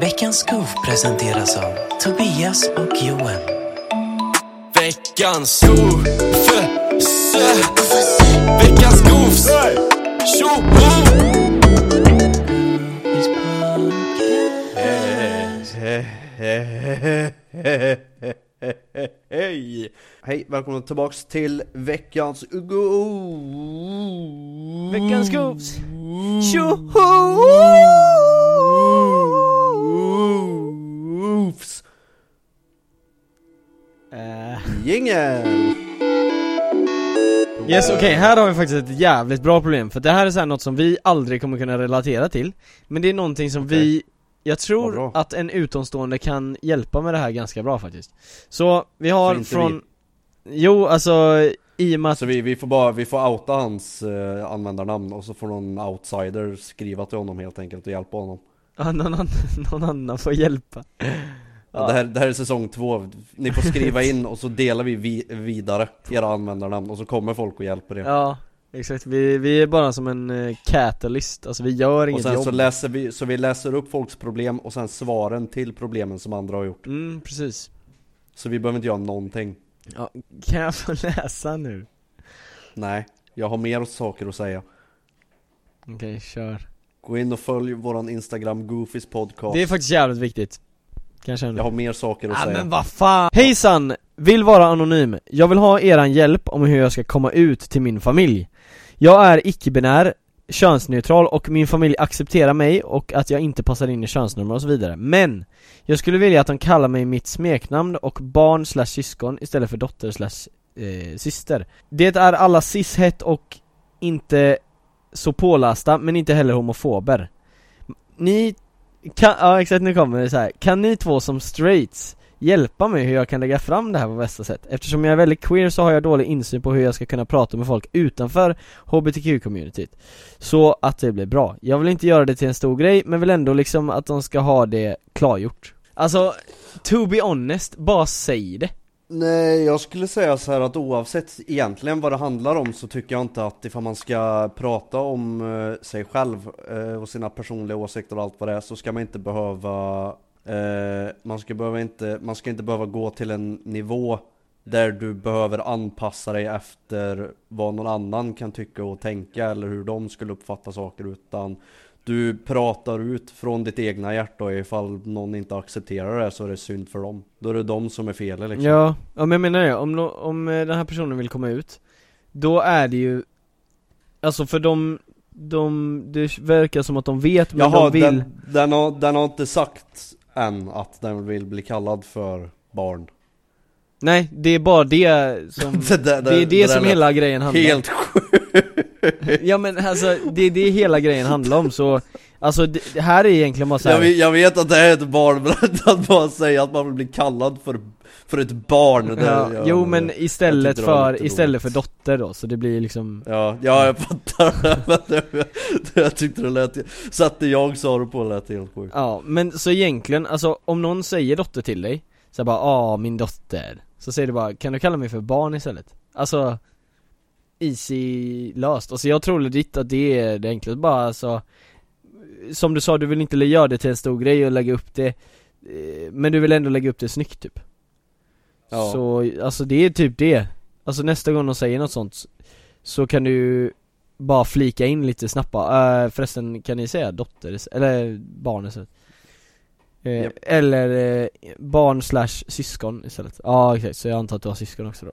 Veckans skov presenteras av Tobias och Johan. Veckans skov, Veckans skovs, tjoho! Hej! Hej, välkomna tillbaks till veckans. Veckans Goofs. Oofs! Uh, Jingel! yes, okej, här har vi faktiskt ett jävligt bra problem för det här är så här något som vi aldrig kommer kunna relatera till Men det är någonting som vi, jag tror att en utomstående kan hjälpa med det här ganska bra faktiskt. Så, vi har från Jo, alltså i och med att Så vi, vi får bara, vi får outa hans eh, användarnamn och så får någon outsider skriva till honom helt enkelt och hjälpa honom ja, någon, annan, någon annan får hjälpa. Ja. det, här, det här är säsong två, ni får skriva in och så delar vi, vi vidare era användarnamn och så kommer folk och hjälper er. Ja, exakt, vi, vi är bara som en uh, catalyst, alltså vi gör Och inget sen jobb. så läser vi, så vi läser upp folks problem och sen svaren till problemen som andra har gjort. Mm, precis. Så vi behöver inte göra någonting. Ja, kan jag få läsa nu? Nej, jag har mer saker att säga. Okej, kör Gå in och följ våran Instagram, Goofys podcast Det är faktiskt jävligt viktigt Kanske ändå Jag har mer saker att Ja säga men vad fan Hejsan! Vill vara anonym. Jag vill ha eran hjälp om hur jag ska komma ut till min familj. Jag är icke-binär, könsneutral och min familj accepterar mig och att jag inte passar in i könsnormer och så vidare. Men! Jag skulle vilja att de kallar mig mitt smeknamn och barn slash syskon istället för dotter slash eh, syster. Det är alla cishet och inte så pålästa men inte heller homofober. Ni kan, ja exakt, nu kommer det så här. Kan ni två som straights hjälpa mig hur jag kan lägga fram det här på bästa sätt? Eftersom jag är väldigt queer så har jag dålig insyn på hur jag ska kunna prata med folk utanför HBTQ-communityt Så att det blir bra. Jag vill inte göra det till en stor grej, men vill ändå liksom att de ska ha det klargjort Alltså, to be honest, bara säg det Nej, jag skulle säga så här att oavsett egentligen vad det handlar om så tycker jag inte att ifall man ska prata om eh, sig själv eh, och sina personliga åsikter och allt vad det är så ska man inte behöva eh, man, ska behöva inte, man ska inte behöva gå till en nivå där du behöver anpassa dig efter vad någon annan kan tycka och tänka eller hur de skulle uppfatta saker utan du pratar ut från ditt egna hjärta och ifall någon inte accepterar det så är det synd för dem. Då är det de som är fel liksom. Ja, ja men jag menar det, om, om eh, den här personen vill komma ut Då är det ju Alltså för de, de, det verkar som att de vet men Jaha, de vill den, den, har, den har inte sagt än att den vill bli kallad för barn. Nej, det är bara det som Det där- Det är det, det som hela grejen handlar om Helt sjukt. Ja men alltså, det är det hela grejen handlar om så Alltså det, här är egentligen bara så här, Jag, vet- jag vet att det är ett barn, men att bara säga att man vill bli kallad för, för ett barn det, ja, jag- Jo men istället för, istället för dotter då, så det blir liksom Ja, ja jag fattar. Men det, Jag tyckte det lät, satte jag sa det på lät helt sjukt. Ja, men så egentligen, alltså om någon säger dotter till dig Så bara, ah min dotter. Så säger du bara, kan du kalla mig för barn istället? Alltså Easy löst, alltså jag tror legit att det är det enklaste. Bara alltså Som du sa, du vill inte göra det till en stor grej och lägga upp det eh, Men du vill ändå lägga upp det snyggt typ. Ja. Så, alltså det är typ det. Alltså nästa gång de säger något sånt Så kan du bara flika in lite snabbt bara, äh, förresten kan ni säga dotter, eller barn istället? Eh, Japp. Eller eh, barn slash syskon istället. Ja okej, så jag antar att du har syskon också då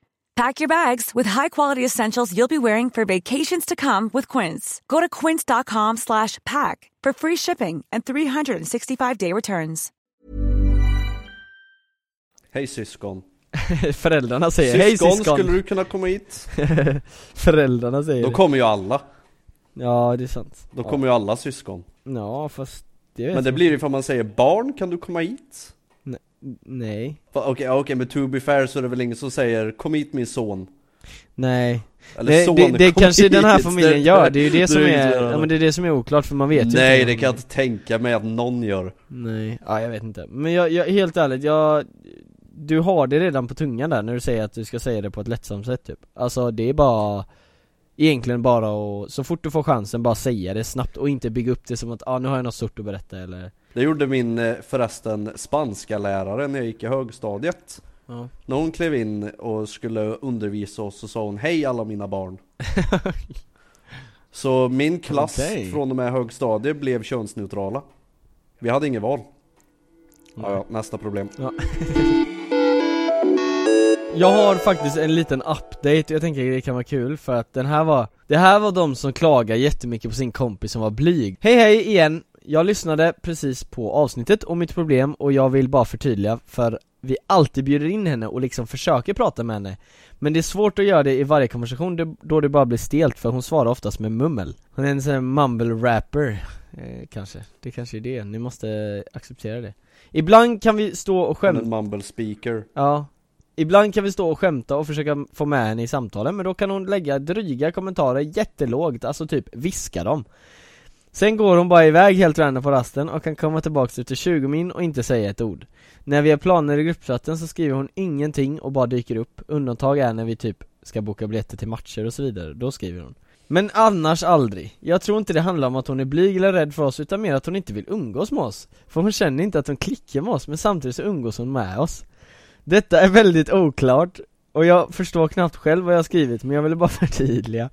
Pack your bags with high-quality essentials you'll be wearing for vacations to come with Quince. Go to quince.com slash pack for free shipping and 365-day returns. Hej syskon. Föräldrarna säger hej Syskon, syskon skulle du kunna komma hit? Föräldrarna säger Då det. kommer ju alla. Ja det är sant Då kommer ju alla syskon. Ja fast det vet Men det jag blir ju ifall man säger barn, kan du komma hit? Nej Okej, ja, okej men to be fair så är det väl ingen som säger kom hit min son. Nej Eller Det, son, det, det kanske hit. den här familjen gör, det är ju det som är ja men det är det som är oklart för man vet ju Nej det kan jag inte tänka mig att någon gör. Nej, ja jag vet inte. Men jag, jag helt ärligt, jag Du har det redan på tungan där när du säger att du ska säga det på ett lättsamt sätt typ Alltså det är bara Egentligen bara att, så fort du får chansen, bara säga det snabbt och inte bygga upp det som att ah, nu har jag något stort att berätta eller Det gjorde min eh, förresten spanska lärare när jag gick i högstadiet. Ja, När hon klev in och skulle undervisa oss så sa hon Hej alla mina barn. så min klass Okej. från och med högstadiet blev könsneutrala. Vi hade inget val. Ja, ja, nästa problem. Jag har faktiskt en liten update jag tänker det kan vara kul för att den här var Det här var de som klagar jättemycket på sin kompis som var blyg Hej hej igen! Jag lyssnade precis på avsnittet om mitt problem och jag vill bara förtydliga för vi alltid bjuder in henne och liksom försöker prata med henne. Men det är svårt att göra det i varje konversation då det bara blir stelt för hon svarar oftast med mummel. Hon är en sån här mumble rapper eh, kanske, det kanske är det, ni måste acceptera det. Ibland kan vi stå och En skämta mumble speaker. Ja. Ibland kan vi stå och skämta och försöka få med henne i samtalen men då kan hon lägga dryga kommentarer jättelågt, alltså typ viska dem Sen går hon bara iväg helt random på rasten och kan komma tillbaks efter 20 min och inte säga ett ord. När vi har planer i gruppchatten så skriver hon ingenting och bara dyker upp. Undantag är när vi typ ska boka biljetter till matcher och så vidare, då skriver hon. Men annars aldrig. Jag tror inte det handlar om att hon är blyg eller rädd för oss utan mer att hon inte vill umgås med oss. För hon känner inte att hon klickar med oss men samtidigt så umgås hon med oss. Detta är väldigt oklart och jag förstår knappt själv vad jag har skrivit men jag ville bara förtydliga.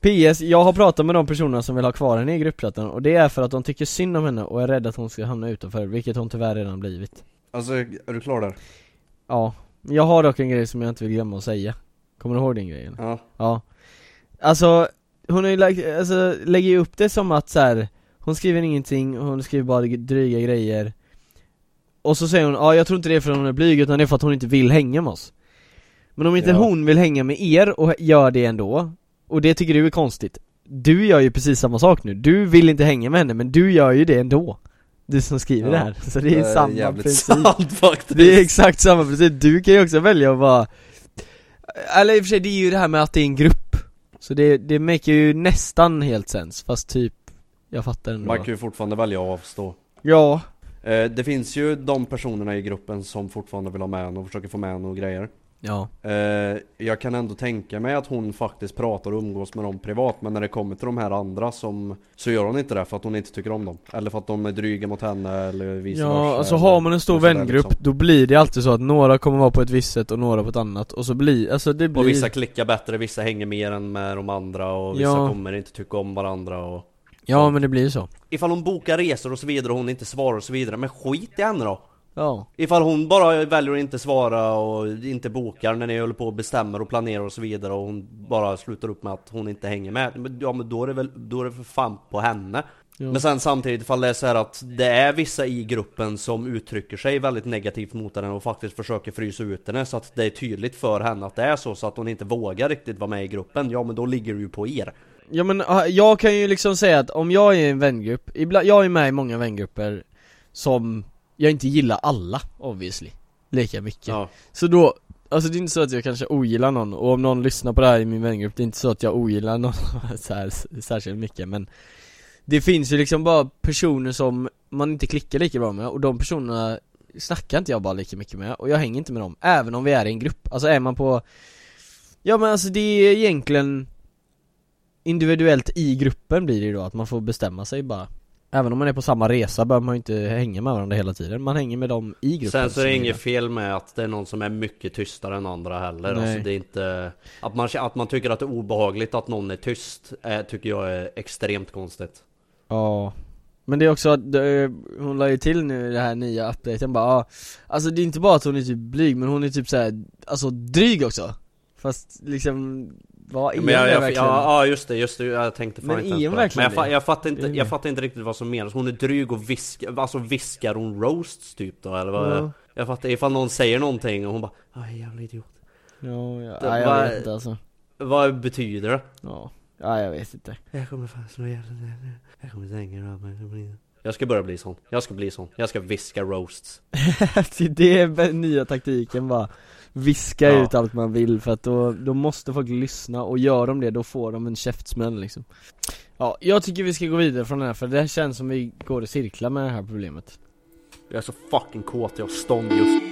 PS, jag har pratat med de personerna som vill ha kvar henne i gruppchatten och det är för att de tycker synd om henne och är rädda att hon ska hamna utanför, vilket hon tyvärr redan blivit Alltså, är du klar där? Ja, jag har dock en grej som jag inte vill glömma att säga Kommer du ihåg den grejen? Ja. Ja Alltså, hon har ju lagt, alltså, lägger ju upp det som att så här. Hon skriver ingenting, hon skriver bara dryga grejer Och så säger hon, ja jag tror inte det är för att hon är blyg utan det är för att hon inte vill hänga med oss Men om inte Ja. hon vill hänga med er och gör det ändå Och det tycker du är konstigt Du gör ju precis samma sak nu, du vill inte hänga med henne men du gör ju det ändå Du som skriver Ja. det här, så det är samma jävligt princip sant faktiskt. det är exakt samma princip, du kan ju också välja att vara Eller i och för sig, det är ju det här med att det är en grupp Så det, det make ju nästan helt sens, fast typ Jag fattar ändå Man kan ju fortfarande välja att avstå. Ja, Eh, det finns ju de personerna i gruppen som fortfarande vill ha med henne och försöker få med henne och grejer. Ja, Eh, jag kan ändå tänka mig att hon faktiskt pratar och umgås med dem privat men när det kommer till de här andra som Så gör hon inte det för att hon inte tycker om dem Eller för att de är dryga mot henne eller vice versa ja alltså eller- har man en stor sådär vängrupp liksom. då blir det alltid så att några kommer vara på ett visst sätt och några på ett annat och så blir, alltså det blir Och vissa klickar bättre, vissa hänger mer än med de andra och vissa Ja. kommer inte tycka om varandra och Ja men det blir ju så Ifall hon bokar resor och så vidare och hon inte svarar och så vidare, men skit i henne då! Ja, Ifall hon bara väljer att inte svara och inte bokar när ni håller på och bestämmer och planerar och så vidare och hon bara slutar upp med att hon inte hänger med Ja men då är det väl, då är det för fan på henne. Ja. Men sen samtidigt ifall det är så här att det är vissa i gruppen som uttrycker sig väldigt negativt mot henne och faktiskt försöker frysa ut henne så att det är tydligt för henne att det är så så att hon inte vågar riktigt vara med i gruppen Ja men då ligger det ju på er. Ja men ah, jag kan ju liksom säga att om jag är i en vängrupp, ibland, jag är med i många vängrupper som jag inte gillar alla obviously, lika mycket. Ja, Så då, alltså det är inte så att jag kanske ogillar någon och om någon lyssnar på det här i min vängrupp, det är inte så att jag ogillar någon så här, särskilt mycket men Det finns ju liksom bara personer som man inte klickar lika bra med och de personerna snackar inte jag bara lika mycket med och jag hänger inte med dem, även om vi är i en grupp. Alltså är man på Ja men alltså det är egentligen individuellt i gruppen blir det ju då, att man får bestämma sig bara Även om man är på samma resa behöver man ju inte hänga med varandra hela tiden, man hänger med dem i gruppen Sen så är det inget fel med att det är någon som är mycket tystare än andra heller. Nej. Alltså det är inte Att man, att man tycker att det är obehagligt att någon är tyst är, Tycker jag är extremt konstigt. Ja. Men det är också att, det- hon la ju till nu det här nya updaten bara ah, Alltså det är inte bara att hon är typ blyg men hon är typ såhär, alltså dryg också. Fast liksom, vad är Men jag, jag, verkligen? ja, ja just det, just det, jag tänkte fan Men inte ens på det. Men jag, jag, fattar inte, jag fattar inte riktigt vad som menas Hon är dryg och viskar, alltså viskar hon roasts typ då eller vad? Ja. Jag fattar, ifall någon säger någonting och hon bara Aj jävla idiot Ja, ja, Det ja, jag var- vet inte alltså Vad betyder det? Ja, ja jag vet inte Jag kommer fan slå ihjäl Jag kommer stänga dem Jag ska börja bli sån, jag ska bli sån, jag ska viska roasts. Det är nya taktiken bara Viska Ja. ut allt man vill för att då, då måste folk lyssna och gör de det då får de en käftsmäll liksom. Ja, jag tycker vi ska gå vidare från den här för det här känns som vi går i cirklar med det här problemet. Jag är så fucking kåt, jag har stånd just.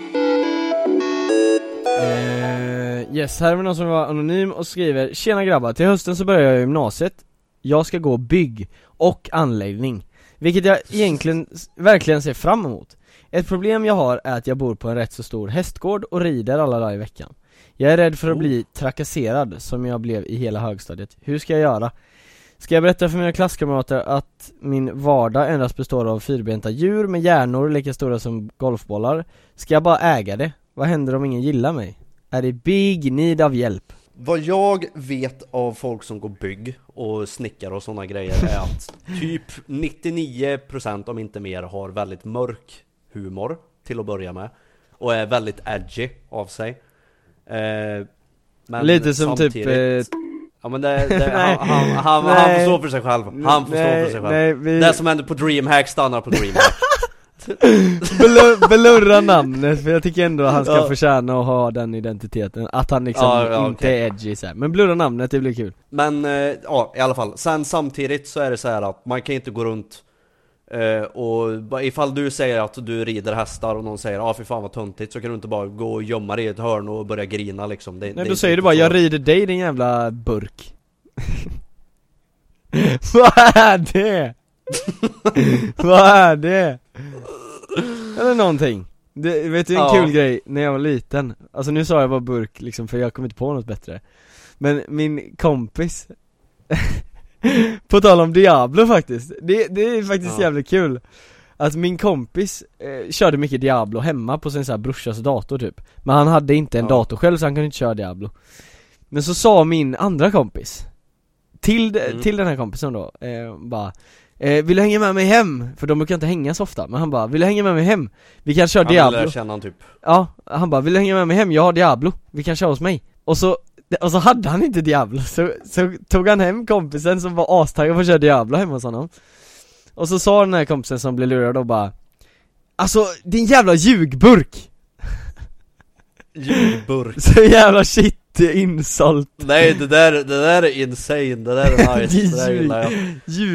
Eh, yes, här är någon som var anonym och skriver Tjena grabbar, till hösten så börjar jag gymnasiet. Jag ska gå bygg och anläggning Vilket jag egentligen verkligen ser fram emot Ett problem jag har är att jag bor på en rätt så stor hästgård och rider alla dagar i veckan Jag är rädd för att bli trakasserad som jag blev i hela högstadiet Hur ska jag göra? Ska jag berätta för mina klasskamrater att min vardag endast består av fyrbenta djur med hjärnor lika stora som golfbollar? Ska jag bara äga det? Vad händer om ingen gillar mig? Är i big need av hjälp? Vad jag vet av folk som går bygg och snickar och sådana grejer är att typ 99% om inte mer har väldigt mörk humor till att börja med och är väldigt edgy av sig. Eh, men Lite som typ, samtidigt- Ja men det, det, han, han, han, han får stå för sig själv, han får stå Nej, för sig själv. Nej, vi- Det som händer på DreamHack stannar på DreamHack Blur, blurra namnet för jag tycker ändå att han ska Ja. förtjäna att ha den identiteten Att han liksom Ja, ja, inte okej. är edgy så här. Men blurra namnet, det blir kul Men eh, ja, i alla fall. Sen samtidigt så är det så här att man kan inte gå runt eh, och ifall du säger att du rider hästar och någon säger ah, fy fan vad töntigt så kan du inte bara gå och gömma dig i ett hörn och börja grina liksom. Det, Nej det då säger du bara så. 'Jag rider dig din jävla burk' Vad är det? Vad är det? Eller någonting det, Vet du en Ja. kul grej, när jag var liten Alltså nu sa jag bara burk liksom för jag kom inte på något bättre Men min kompis På tal om Diablo faktiskt, det, det är faktiskt Ja. jävligt kul Att min kompis eh, körde mycket Diablo hemma på sin så här brorsas dator typ Men han hade inte en Ja. dator själv så han kunde inte köra Diablo Men så sa min andra kompis Till, Mm. till den här kompisen då, eh, bara eh, Vill du hänga med mig hem? För de brukar inte hänga så ofta, men han bara 'Vill du hänga med mig hem? Vi kan köra Han vill Diablo' lära känna han typ. Ja, han bara 'Vill du hänga med mig hem? Jag har Diablo, vi kan köra hos mig' Och så, och så hade han inte Diablo, så, så tog han hem kompisen som var astaggad på att köra Diablo hemma hos honom Och så sa den här kompisen som blev lurad då bara Alltså din jävla ljugburk! Ljugburk. Så jävla shit insult Nej det där, det där är insane, det där är nice, det där gillar jag.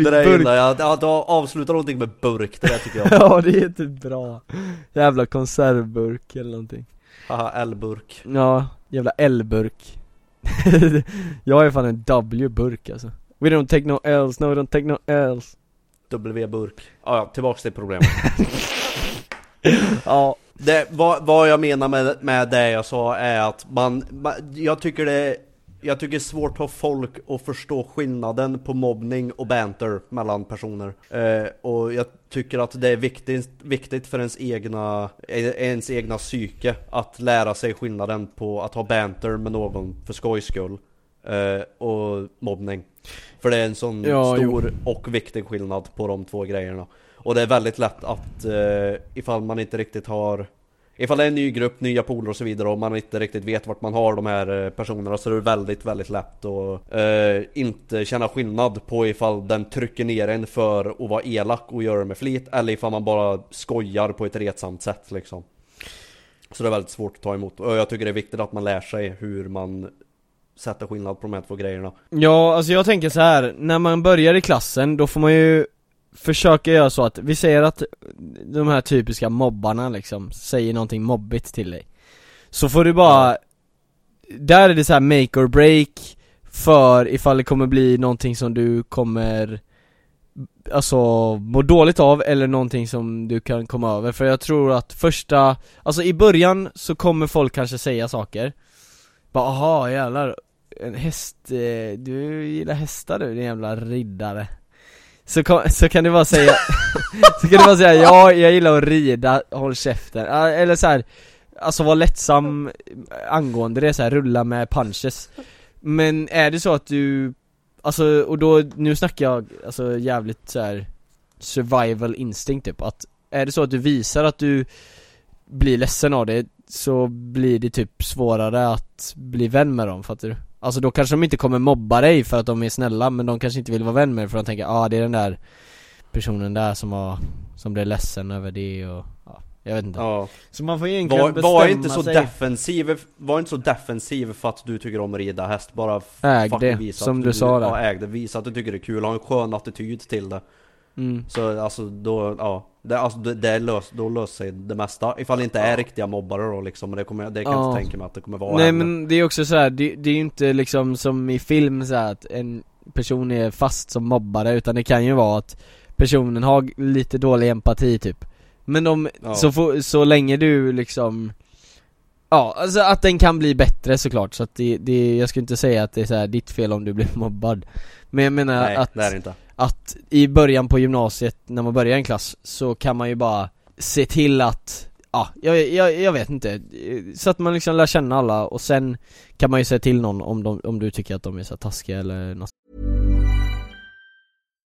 Det där gillar jag, att du avslutar någonting med burk, det där tycker jag. Ja det är typ bra. Jävla konservburk eller någonting. Haha, L-burk. Ja, jävla L-burk. Jag är fan en W-burk alltså. We don't take no else, no we don't take no else W-burk. Ah, ja, tillbaks till problemet. Ja, Det, vad, vad jag menar med, med det jag sa är att man, man jag tycker det jag tycker det är svårt för folk att förstå skillnaden på mobbning och banter mellan personer. Eh, och jag tycker att det är viktigt, viktigt för ens egna, ens egna psyke att lära sig skillnaden på att ha banter med någon för skojs skull. Eh, och mobbning. För det är en sån Ja, stor och viktig skillnad på de två grejerna. Och det är väldigt lätt att eh, ifall man inte riktigt har Ifall det är en ny grupp, nya poler och så vidare och man inte riktigt vet vart man har de här eh, personerna så är det väldigt, väldigt lätt att eh, inte känna skillnad på ifall den trycker ner en för att vara elak och göra det med flit eller ifall man bara skojar på ett retsamt sätt liksom. Så det är väldigt svårt att ta emot och jag tycker det är viktigt att man lär sig hur man sätter skillnad på de här två grejerna. ja alltså jag tänker så här när man börjar i klassen då får man ju försöka göra så att, vi säger att de här typiska mobbarna liksom säger någonting mobbigt till dig. Så får du bara, där är det så här make or break för ifall det kommer bli någonting som du kommer Alltså må dåligt av eller någonting som du kan komma över. För jag tror att första, alltså i början så kommer folk kanske säga saker. Bara aha jävlar, en häst, eh, du gillar hästar du din jävla riddare så, kan- så kan du bara säga, så kan du bara säga ja, jag gillar att rida, håll käften, eller så här. Alltså var lättsam angående det, så här, rulla med punches Men är det så att du, alltså och då, nu snackar jag alltså jävligt så här survival instinct typ, att är det så att du visar att du blir ledsen av det så blir det typ svårare att bli vän med dem, fattar du? Alltså då kanske de inte kommer mobba dig för att de är snälla men de kanske inte vill vara vän med dig för att de tänker ah det är den där personen där som har, som blir ledsen över det och ja, jag vet inte. Ja. Så man får egentligen Var, bestämma var inte så sig. defensiv, var inte så defensiv för att du tycker om att rida häst, bara Äg det, visa som att du sa där. Ja, äg det, visa att du tycker det är kul, ha en skön attityd till det mm. Så alltså då, ja, det, alltså, det, det lös, då löser sig det mesta Ifall det inte är riktiga mobbare då liksom, men det, kommer, det kan jag Ja. inte tänka mig att det kommer vara Nej ännu. men det är också så här, det, det är ju inte liksom som i film så här, att en person är fast som mobbare utan det kan ju vara att personen har lite dålig empati typ Men de, Ja. så, får, så länge du liksom Ja, alltså att den kan bli bättre såklart så att det, det jag skulle inte säga att det är så här ditt fel om du blir mobbad Men jag menar Nej, att det är det inte att i början på gymnasiet, när man börjar en klass, så kan man ju bara se till att Ja, jag, jag, jag vet inte, så att man liksom lär känna alla och sen kan man ju säga till någon om, de, om du tycker att de är så taskiga eller något.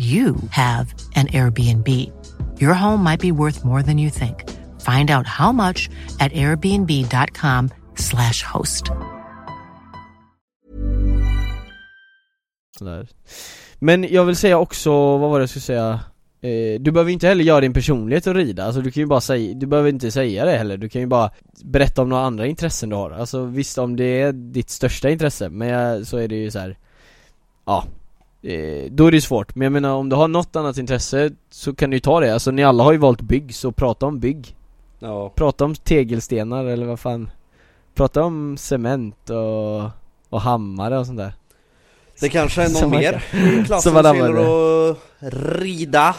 you have an Airbnb. Your home might be worth more than you think. Find out how much at airbnb.com/slash host. Men jag vill säga också, vad var det jag skulle säga? Eh, du behöver inte heller göra din personlighet att rida, alltså du kan ju bara säga, du behöver inte säga det heller, du kan ju bara berätta om några andra intressen du har Alltså visst om det är ditt största intresse, men så är det ju så här. Ja eh, Då är det svårt, men jag menar om du har något annat intresse så kan du ju ta det, alltså ni alla har ju valt bygg, så prata om bygg. Ja, Prata om tegelstenar eller vad fan. Prata om cement och, och hammare och sånt där. Det kanske är någon Som mer i klassen som gillar att rida.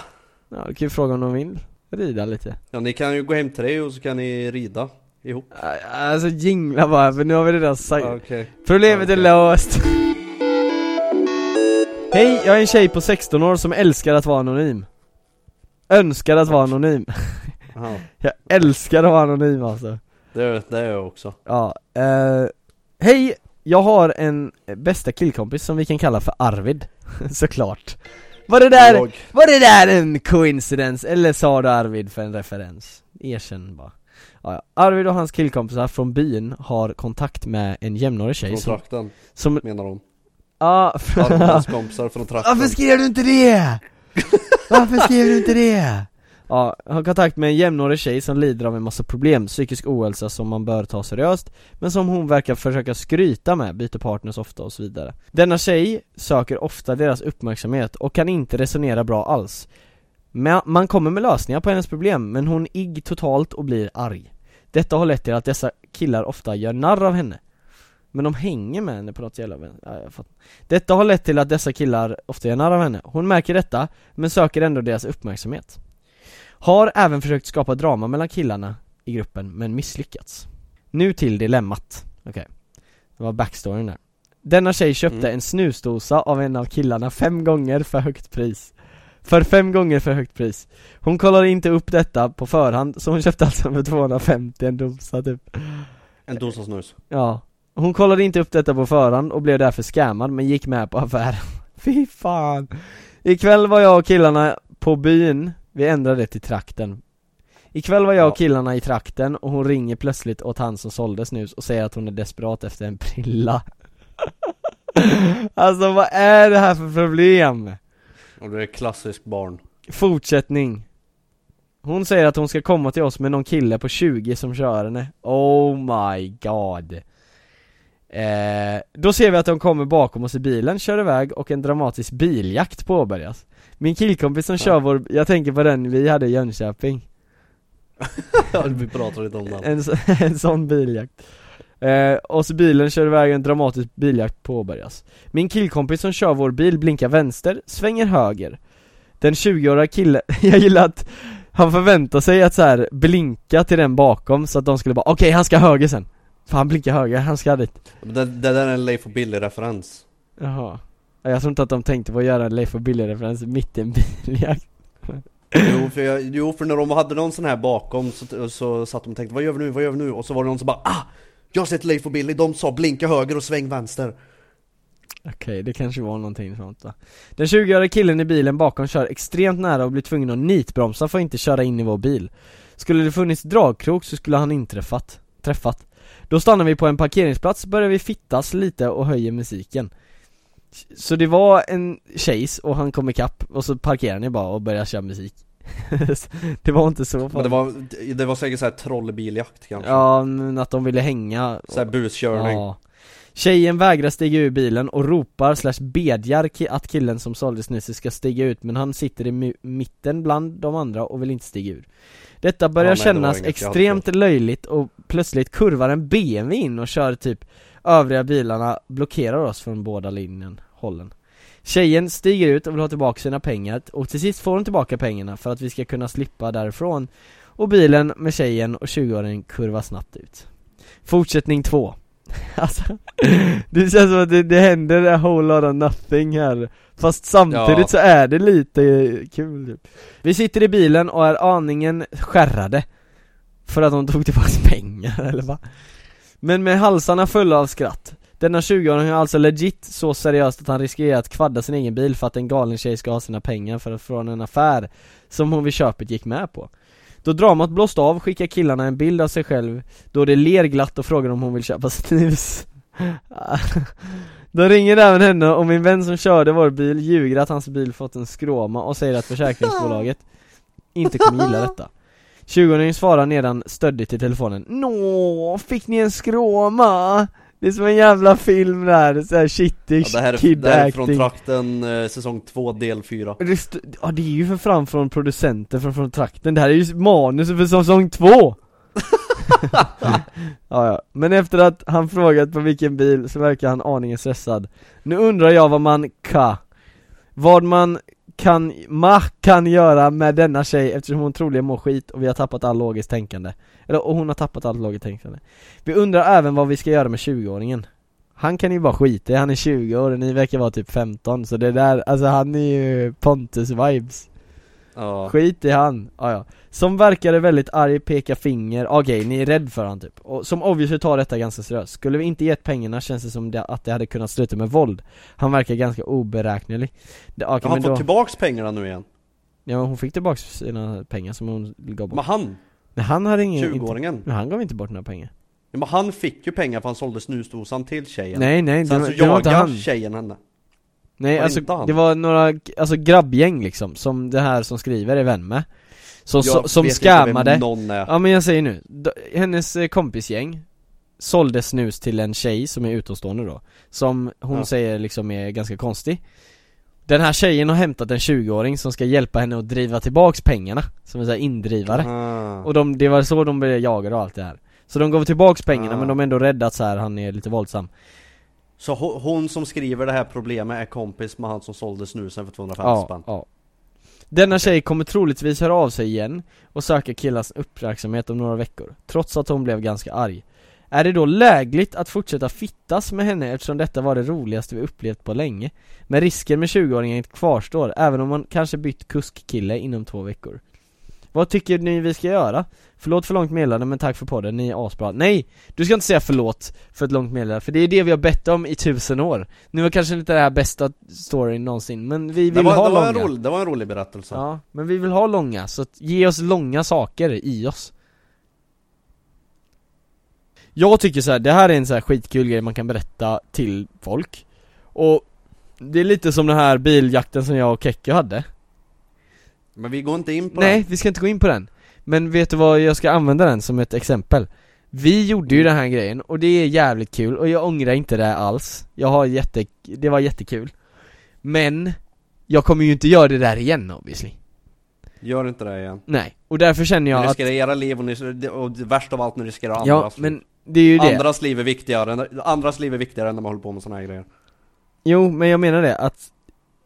Ja, du kan ju fråga om de vill rida lite. Ja ni kan ju gå hem till dig och så kan ni rida ihop. Alltså jingla bara, för nu har vi redan sagt Okej. Problemet är Okej. löst Hej, jag är en tjej på 16 år som älskar att vara anonym Önskar att vara anonym Jag älskar att vara anonym alltså det, det är jag också Ja, eh, hej! Jag har en bästa killkompis som vi kan kalla för Arvid, såklart Var det där, Jag. var det där en coincidence, eller sa du Arvid för en referens? Erkänn bara ja. Arvid och hans killkompisar från byn har kontakt med en jämnårig tjej Från trakten, som menar de Ja, Arvids kompisar från trakten. Varför skrev du inte det? Varför skrev du inte det? Ja, har kontakt med en jämnårig tjej som lider av en massa problem, psykisk ohälsa som man bör ta seriöst Men som hon verkar försöka skryta med, byter partners ofta och så vidare. Denna tjej söker ofta deras uppmärksamhet och kan inte resonera bra alls. Men Man kommer med lösningar på hennes problem, men hon igg totalt och blir arg. Detta har lett till att dessa killar ofta gör narr av henne Men de hänger med henne på något jävla ja, jag fattar. Detta har lett till att dessa killar ofta gör narr av henne. Hon märker detta, men söker ändå deras uppmärksamhet. Har även försökt skapa drama mellan killarna i gruppen, men misslyckats. Nu till dilemmat. Okej. Det var backstoryn där. Denna tjej köpte Mm. en snusdosa av en av killarna fem gånger för högt pris. För fem gånger för högt pris. Hon kollade inte upp detta på förhand, så hon köpte alltså för 250 en dosa typ. En dosa snus. Ja. Hon kollade inte upp detta på förhand och blev därför scammad men gick med på affären. Fy fan. Ikväll var jag och killarna på byn, vi ändrade det till trakten. Ikväll var jag och killarna i trakten och hon ringer plötsligt åt han som sålde snus och säger att hon är desperat efter en prilla. alltså vad är det här för problem? Och det är klassiskt barn. Fortsättning Hon säger att hon ska komma till oss med någon kille på 20 som kör henne Oh my god eh, Då ser vi att de kommer bakom oss i bilen, kör iväg och en dramatisk biljakt påbörjas. Min killkompis som kör vår, jag tänker på den vi hade i Jönköping. Ja, vi pratade lite om den. en, en sån biljakt. Eh, Och så bilen kör iväg, en dramatisk biljakt påbörjas. Min killkompis som kör vår bil blinkar vänster, svänger höger. Den 20-åriga killen, jag gillar att han förväntar sig att så här blinka till den bakom så att de skulle bara okej han ska höger sen För han blinkar höger, han ska dit Det, det där är en Leif och Billy-referens. Jaha Ja, Jag tror inte att de tänkte på att göra en Leif och Billy-referens mitt i en biljakt Jo för, jag, jo för när de hade någon sån här bakom så, så satt de och tänkte vad gör vi nu, vad gör vi nu? Och så var det någon som bara ah! Jag har sett Leif och Billy, de sa blinka höger och sväng vänster. Okej, det kanske var någonting sånt då. Den 20-åriga killen i bilen bakom kör extremt nära och blir tvungen att nitbromsa för att inte köra in i vår bil. Skulle det funnits dragkrok så skulle han inträffat, träffat. Då stannar vi på en parkeringsplats, börjar vi fittas lite och höjer musiken. Så det var en chase och han kom ikapp och så parkerar ni bara och börjar köra musik. det var inte så Men det farligt. var, det var säkert såhär trollbiljakt kanske. Ja, men att de ville hänga Såhär buskörning. Ja. Tjejen vägrar stiga ur bilen och ropar slash bedjar att killen som sålde snuset ska stiga ut men han sitter i mi- mitten bland de andra och vill inte stiga ur. Detta börjar Ja, nej, det kännas hade extremt löjligt och plötsligt kurvar en BMW in och kör typ övriga bilarna blockerar oss från båda linjen, hållen. Tjejen stiger ut och vill ha tillbaka sina pengar och till sist får hon tillbaka pengarna för att vi ska kunna slippa därifrån och bilen med tjejen och 20-åringen kurvar snabbt ut. Fortsättning 2 Alltså, det känns som att det, det händer a whole lot of nothing här Fast samtidigt Ja. så är det lite kul typ. Vi sitter i bilen och är aningen skärrade För att de tog tillbaka pengar eller va? Men med halsarna fulla av skratt Denna 20-åring är alltså legit så seriöst att han riskerar att kvadda sin egen bil för att en galen tjej ska ha sina pengar för att från en affär Som hon vid köpet gick med på då dramat blåst av skickar killarna en bild av sig själv. Då det ler glatt och frågar om hon vill köpa snus. Då ringer även henne och min vän som körde vår bil ljuger att hans bil fått en skråma och säger att försäkringsbolaget inte kommer gilla detta. 20-åringen svarar nedan stöddigt i telefonen. Nå, fick ni en skråma? Det är som en jävla film där, såhär shitty Ja, det här är, kid det här är från acting trakten, eh, säsong 2 del 4 det st- Ja det är ju för fram från producenten från, från trakten, det här är ju manuset för säsong två! ja, ja, men efter att han frågat på vilken bil så verkar han aningen stressad. Nu undrar jag vad man ka Vad man kan, ma kan göra med denna tjej eftersom hon troligen mår skit och vi har tappat all logiskt tänkande. Eller och hon har tappat allt logiskt tänkande. Vi undrar även vad vi ska göra med 20-åringen Han kan ju bara skita i, han är 20 år och ni verkar vara typ 15 så det där, alltså han är ju Pontus-vibes Ja, Skit i han, ah, ja. Som verkade väldigt arg, pekar finger, okej ni är rädd för han typ. Och Som obviously tar detta ganska seriöst. Skulle vi inte gett pengarna känns det som det, att det hade kunnat sluta med våld. Han verkar ganska oberäknelig. Det, okej, har han men fått då, tillbaks pengarna nu igen? Ja men hon fick tillbaks sina pengar som hon gav bort. Men han, Men han hade ingen, inte, 20-åringen? men han gav inte bort några pengar. Ja, men han fick ju pengar för han sålde snusdosan till tjejen. Nej nej, det, Sen var- så det var inte jagar han. tjejen henne Nej Var alltså det var några, alltså grabbgäng liksom, som det här som skriver är vän med. Som, Jag som scammade. någon är. Ja men jag säger nu, hennes eh, kompisgäng Sålde snus till en tjej som är utomstående då Som hon Ja. säger liksom är ganska konstig. Den här tjejen har hämtat en 20-åring som ska hjälpa henne att driva tillbaks pengarna Som en sån här indrivare. Ah. Och de, det var så de blev jagade och allt det här. Så de gav tillbaks pengarna Ah. men de är ändå rädda att så här, han är lite våldsam Så ho- hon som skriver det här problemet är kompis med han som sålde snusen för 250 Ja, spänn? ja Denna tjej kommer troligtvis höra av sig igen och söka killans uppmärksamhet om några veckor, trots att hon blev ganska arg Är det då lägligt att fortsätta fittas med henne eftersom detta var det roligaste vi upplevt på länge? Men risken med 20-åringen kvarstår, även om man kanske bytt kuskkille inom två veckor Vad tycker ni vi ska göra? Förlåt för långt meddelande men tack för podden, ni är asbra. Nej! Du ska inte säga förlåt för ett långt meddelande, för det är det vi har bett om i tusen år. Nu var kanske inte det här bästa storyn någonsin, men vi vill Det var, ha det, var en långa. rolig, det var en rolig berättelse. Ja, men vi vill ha långa, så ge oss långa saker i oss. Jag tycker så här, det här är en så här skitkul grej man kan berätta till folk. Och det är lite som den här biljakten som jag och Kekko hade Men vi går inte in på Nej, det vi ska inte gå in på den. Men vet du vad, jag ska använda den som ett exempel. Vi gjorde ju den här grejen och det är jävligt kul och jag ångrar inte det alls. Jag har jätte, det var jättekul. Men Jag kommer ju inte göra det där igen obviously. Gör inte det igen. Nej, och därför känner Ni jag att riskerar era liv och, ni, och värst av allt, ni riskerar andras Ja, men det är ju det. Andras liv är viktigare, andras liv är viktigare än när man håller på med såna här grejer. Jo, men jag menar det att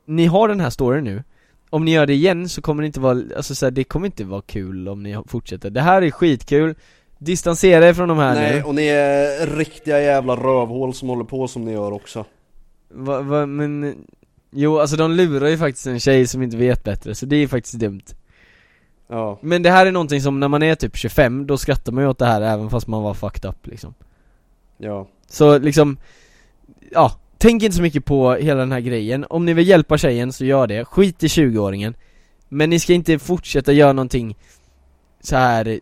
Ni har den här storyn nu Om ni gör det igen så kommer det inte vara, alltså så här, det kommer inte vara kul om ni fortsätter. Det här är skitkul. Distansera er från de här Nej, nu. och ni är riktiga jävla rövhål som håller på som ni gör också. Va, va, men Jo, alltså de lurar ju faktiskt en tjej som inte vet bättre, så det är faktiskt dumt. Ja, Men det här är någonting som när man är typ 25, då skrattar man ju åt det här även fast man var fucked up liksom. Ja. Så liksom, ja, tänk inte så mycket på hela den här grejen. Om ni vill hjälpa tjejen så gör det, skit i 20-åringen Men ni ska inte fortsätta göra någonting så här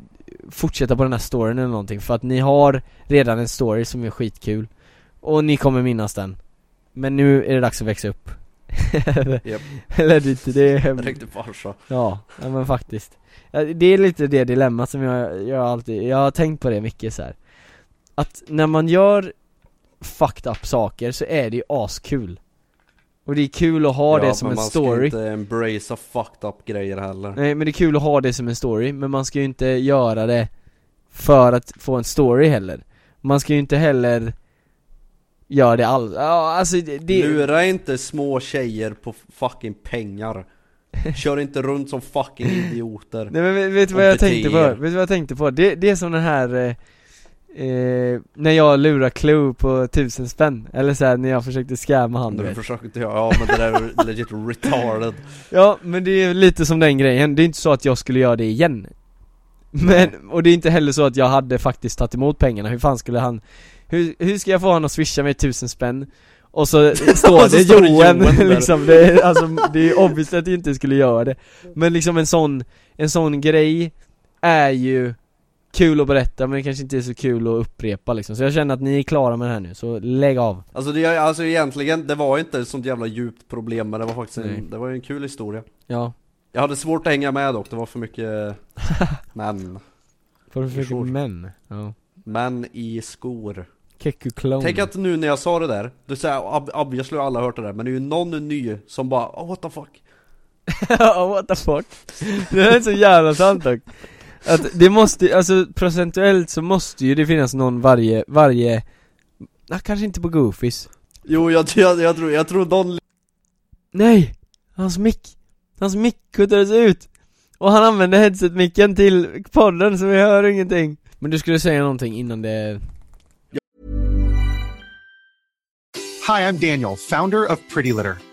fortsätta på den här storyn eller någonting för att ni har redan en story som är skitkul. Och ni kommer minnas den. Men nu är det dags att växa upp. Japp. Eller det, det är Riktigt farsa Ja, ja men faktiskt. Det är lite det dilemmat som jag, jag alltid, jag har tänkt på det mycket så här. Att när man gör fucked up saker så är det ju askul. Och det är kul att ha ja, det som men en man story. ska inte embracea fucked up grejer heller. Nej men det är kul att ha det som en story, men man ska ju inte göra det för att få en story heller. Man ska ju inte heller göra det alls, ja alltså det, det Lura inte små tjejer på fucking pengar. Kör inte runt som fucking idioter. Nej men vet, du vad jag tänkte på? Vet du vad jag tänkte på? Det, det är som den här eh, När jag lurar Clue på tusen spänn, eller så här, när jag försökte scamma han. Du inte göra, ja men det där är legit retarded. Ja men det är lite som den grejen, det är inte så att jag skulle göra det igen. Men, och det är inte heller så att jag hade faktiskt tagit emot pengarna, hur fan skulle han Hur, hur ska jag få honom att swisha mig tusen spänn? Och så står det står Johan liksom, det är, alltså, det är obviously att jag inte skulle göra det. Men liksom en sån, en sån grej är ju kul att berätta men det kanske inte är så kul att upprepa liksom. Så jag känner att ni är klara med det här nu, så lägg av. Alltså, det, alltså egentligen, det var inte ett sånt jävla djupt problem men det var faktiskt en, det var ju en kul historia. Ja, Jag hade svårt att hänga med dock, det var för mycket män för Förstår. män Ja. Män i skor. Tänk att nu när jag sa det där, du säger ob- obviously alla hört det där men det är ju någon ny som bara oh, what the fuck? Ja, what the fuck? Det är så jävla sant dock Att det måste, alltså procentuellt så måste ju det finnas någon varje, varje Nej, kanske inte på Goofies Jo jag, jag, jag tror, jag tror någon Nej! Hans mick, hans mick kuttades ut! Och han använde headset-micken till podden så vi hör ingenting Men du skulle säga någonting innan det Hi, I'm Daniel, founder of Pretty Litter.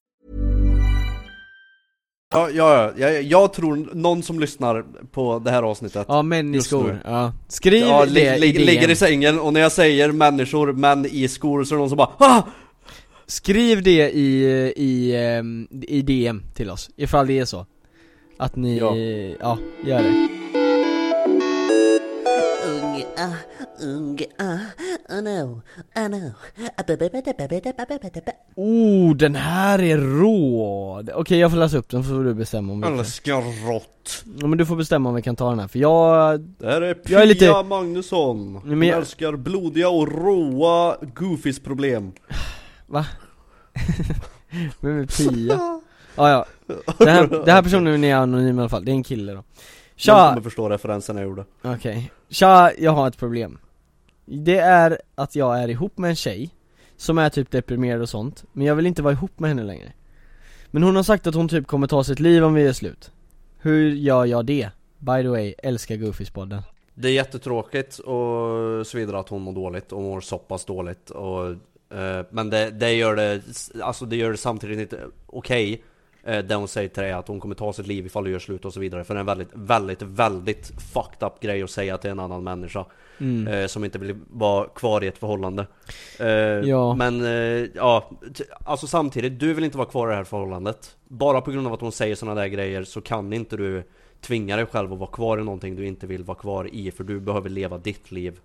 Ja, ja, ja, jag, jag tror någon som lyssnar på det här avsnittet Ja, män i skor, ja Skriv ja, det li, i li. Ligger i sängen och när jag säger människor, män i skor så är det någon som bara ah! Skriv det i, i, ehm, i DM till oss, ifall det är så Att ni, Ja. ja, gör det Ung, ah, ung, ah, oh no, oh no. Oh, den här är rå! Okej jag får läsa upp den, så får du bestämma om vi kan Älskar rått Ja men du får bestämma om vi kan ta den här, för jag... Det här är Pia Jag är lite- Magnusson Hon jag- älskar blodiga och råa Goofys problem Va? Vem är Pia? ah, ja, den här, den här personen är anonym i alla fall, det är en kille då Jag Tja! kommer förstå referensen jag gjorde Okej, tja, jag har ett problem det är att jag är ihop med en tjej Som är typ deprimerad och sånt Men jag vill inte vara ihop med henne längre. Men hon har sagt att hon typ kommer ta sitt liv om vi är slut. Hur gör jag det? By the way, älskar Goofies-podden Det är jättetråkigt och så vidare att hon mår dåligt och mår så pass dåligt och eh, Men det, det gör det, alltså det gör det samtidigt inte okej okay det hon säger till dig att hon kommer ta sitt liv ifall du gör slut och så vidare För det är en väldigt, väldigt, väldigt fucked up grej att säga till en annan människa Mm. eh, Som inte vill vara kvar i ett förhållande eh, Ja. Men eh, ja, alltså samtidigt, du vill inte vara kvar i det här förhållandet Bara på grund av att hon säger sådana där grejer så kan inte du tvinga dig själv att vara kvar i någonting du inte vill vara kvar i För du behöver leva ditt liv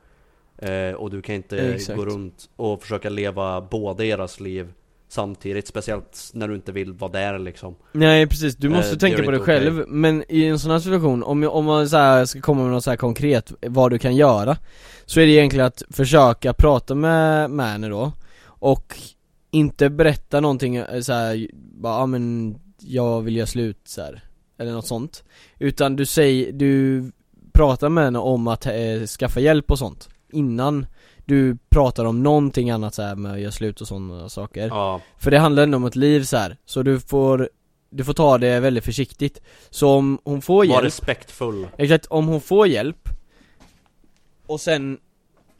eh, Och du kan inte Exakt. gå runt och försöka leva båda deras liv Samtidigt, speciellt när du inte vill vara där liksom. Nej precis, du måste Eh, det tänka på okej. själv. Men i en sån här situation, om, om man så här ska komma med något så här konkret, vad du kan göra Så är det egentligen att försöka prata med, henne då Och inte berätta någonting eh, så här, bara ah, men jag vill göra slut så här, Eller något sånt. Utan du säger, du pratar med henne om att eh, skaffa hjälp och sånt Innan du pratar om någonting annat så här med att göra slut och sådana saker. Ja, för det handlar ändå om ett liv så här. så du får Du får ta det väldigt försiktigt. Så om hon får var hjälp respektfull. Exakt, om hon får hjälp Och sen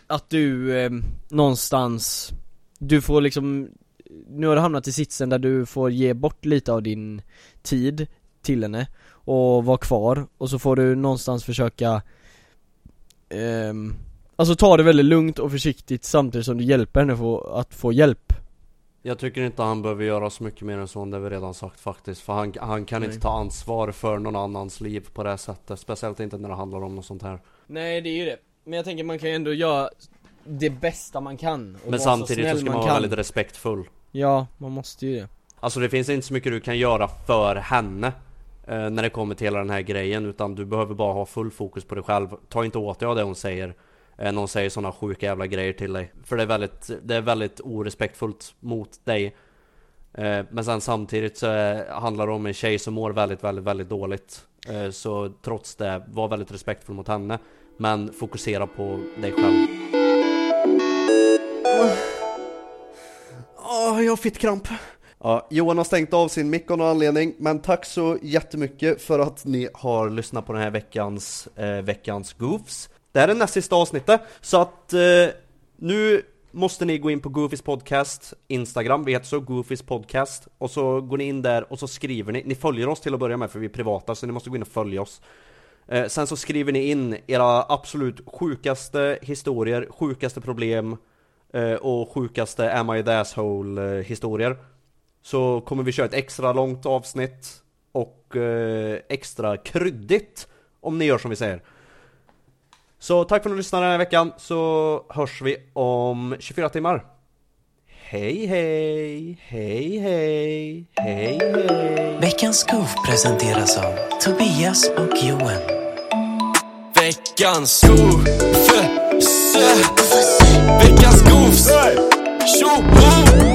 Att du eh, någonstans Du får liksom Nu har du hamnat i sitsen där du får ge bort lite av din tid till henne Och vara kvar och så får du någonstans försöka ehm, Alltså ta det väldigt lugnt och försiktigt samtidigt som du hjälper henne få, att få hjälp. Jag tycker inte han behöver göra så mycket mer än så, det har vi redan sagt faktiskt. För han, han kan Nej. inte ta ansvar för någon annans liv på det här sättet. Speciellt inte när det handlar om något sånt här. Nej det är ju det, men jag tänker man kan ju ändå göra det bästa man kan och Men vara samtidigt så snäll ska man vara kan. väldigt respektfull. Ja, man måste ju det. Alltså det finns inte så mycket du kan göra för henne eh, När det kommer till hela den här grejen Utan du behöver bara ha full fokus på dig själv. Ta inte åt dig av det hon säger eh, När hon säger sådana sjuka jävla grejer till dig. För det är väldigt, det är väldigt orespektfullt mot dig. Eh, Men sen samtidigt så eh, handlar det om en tjej som mår väldigt, väldigt, väldigt dåligt. Så trots det, var väldigt respektfull mot henne. Men fokusera på dig själv. Åh, jag har fittkramp. Ja, Johan har stängt av sin mick av någon anledning, men tack så jättemycket för att ni har lyssnat på den här veckans, eh, veckans Goofs. Det här är näst sista avsnittet, så att eh, nu måste ni gå in på Goofys podcast Instagram, vi heter så Goofys podcast. Och så går ni in där och så skriver ni, ni följer oss till att börja med för vi är privata så ni måste gå in och följa oss. Eh, Sen så skriver ni in era absolut sjukaste historier, sjukaste problem eh, och sjukaste Am I the asshole eh, historier. Så kommer vi köra ett extra långt avsnitt och eh, extra kryddigt om ni gör som vi säger. Så tack för att ni lyssnade den här veckan så hörs vi om 24 timmar Hej hej, hej hej, hej hej Veckans Goof presenteras av Tobias och Johan. Veckans Goofs Veckans Goofs Tjoho!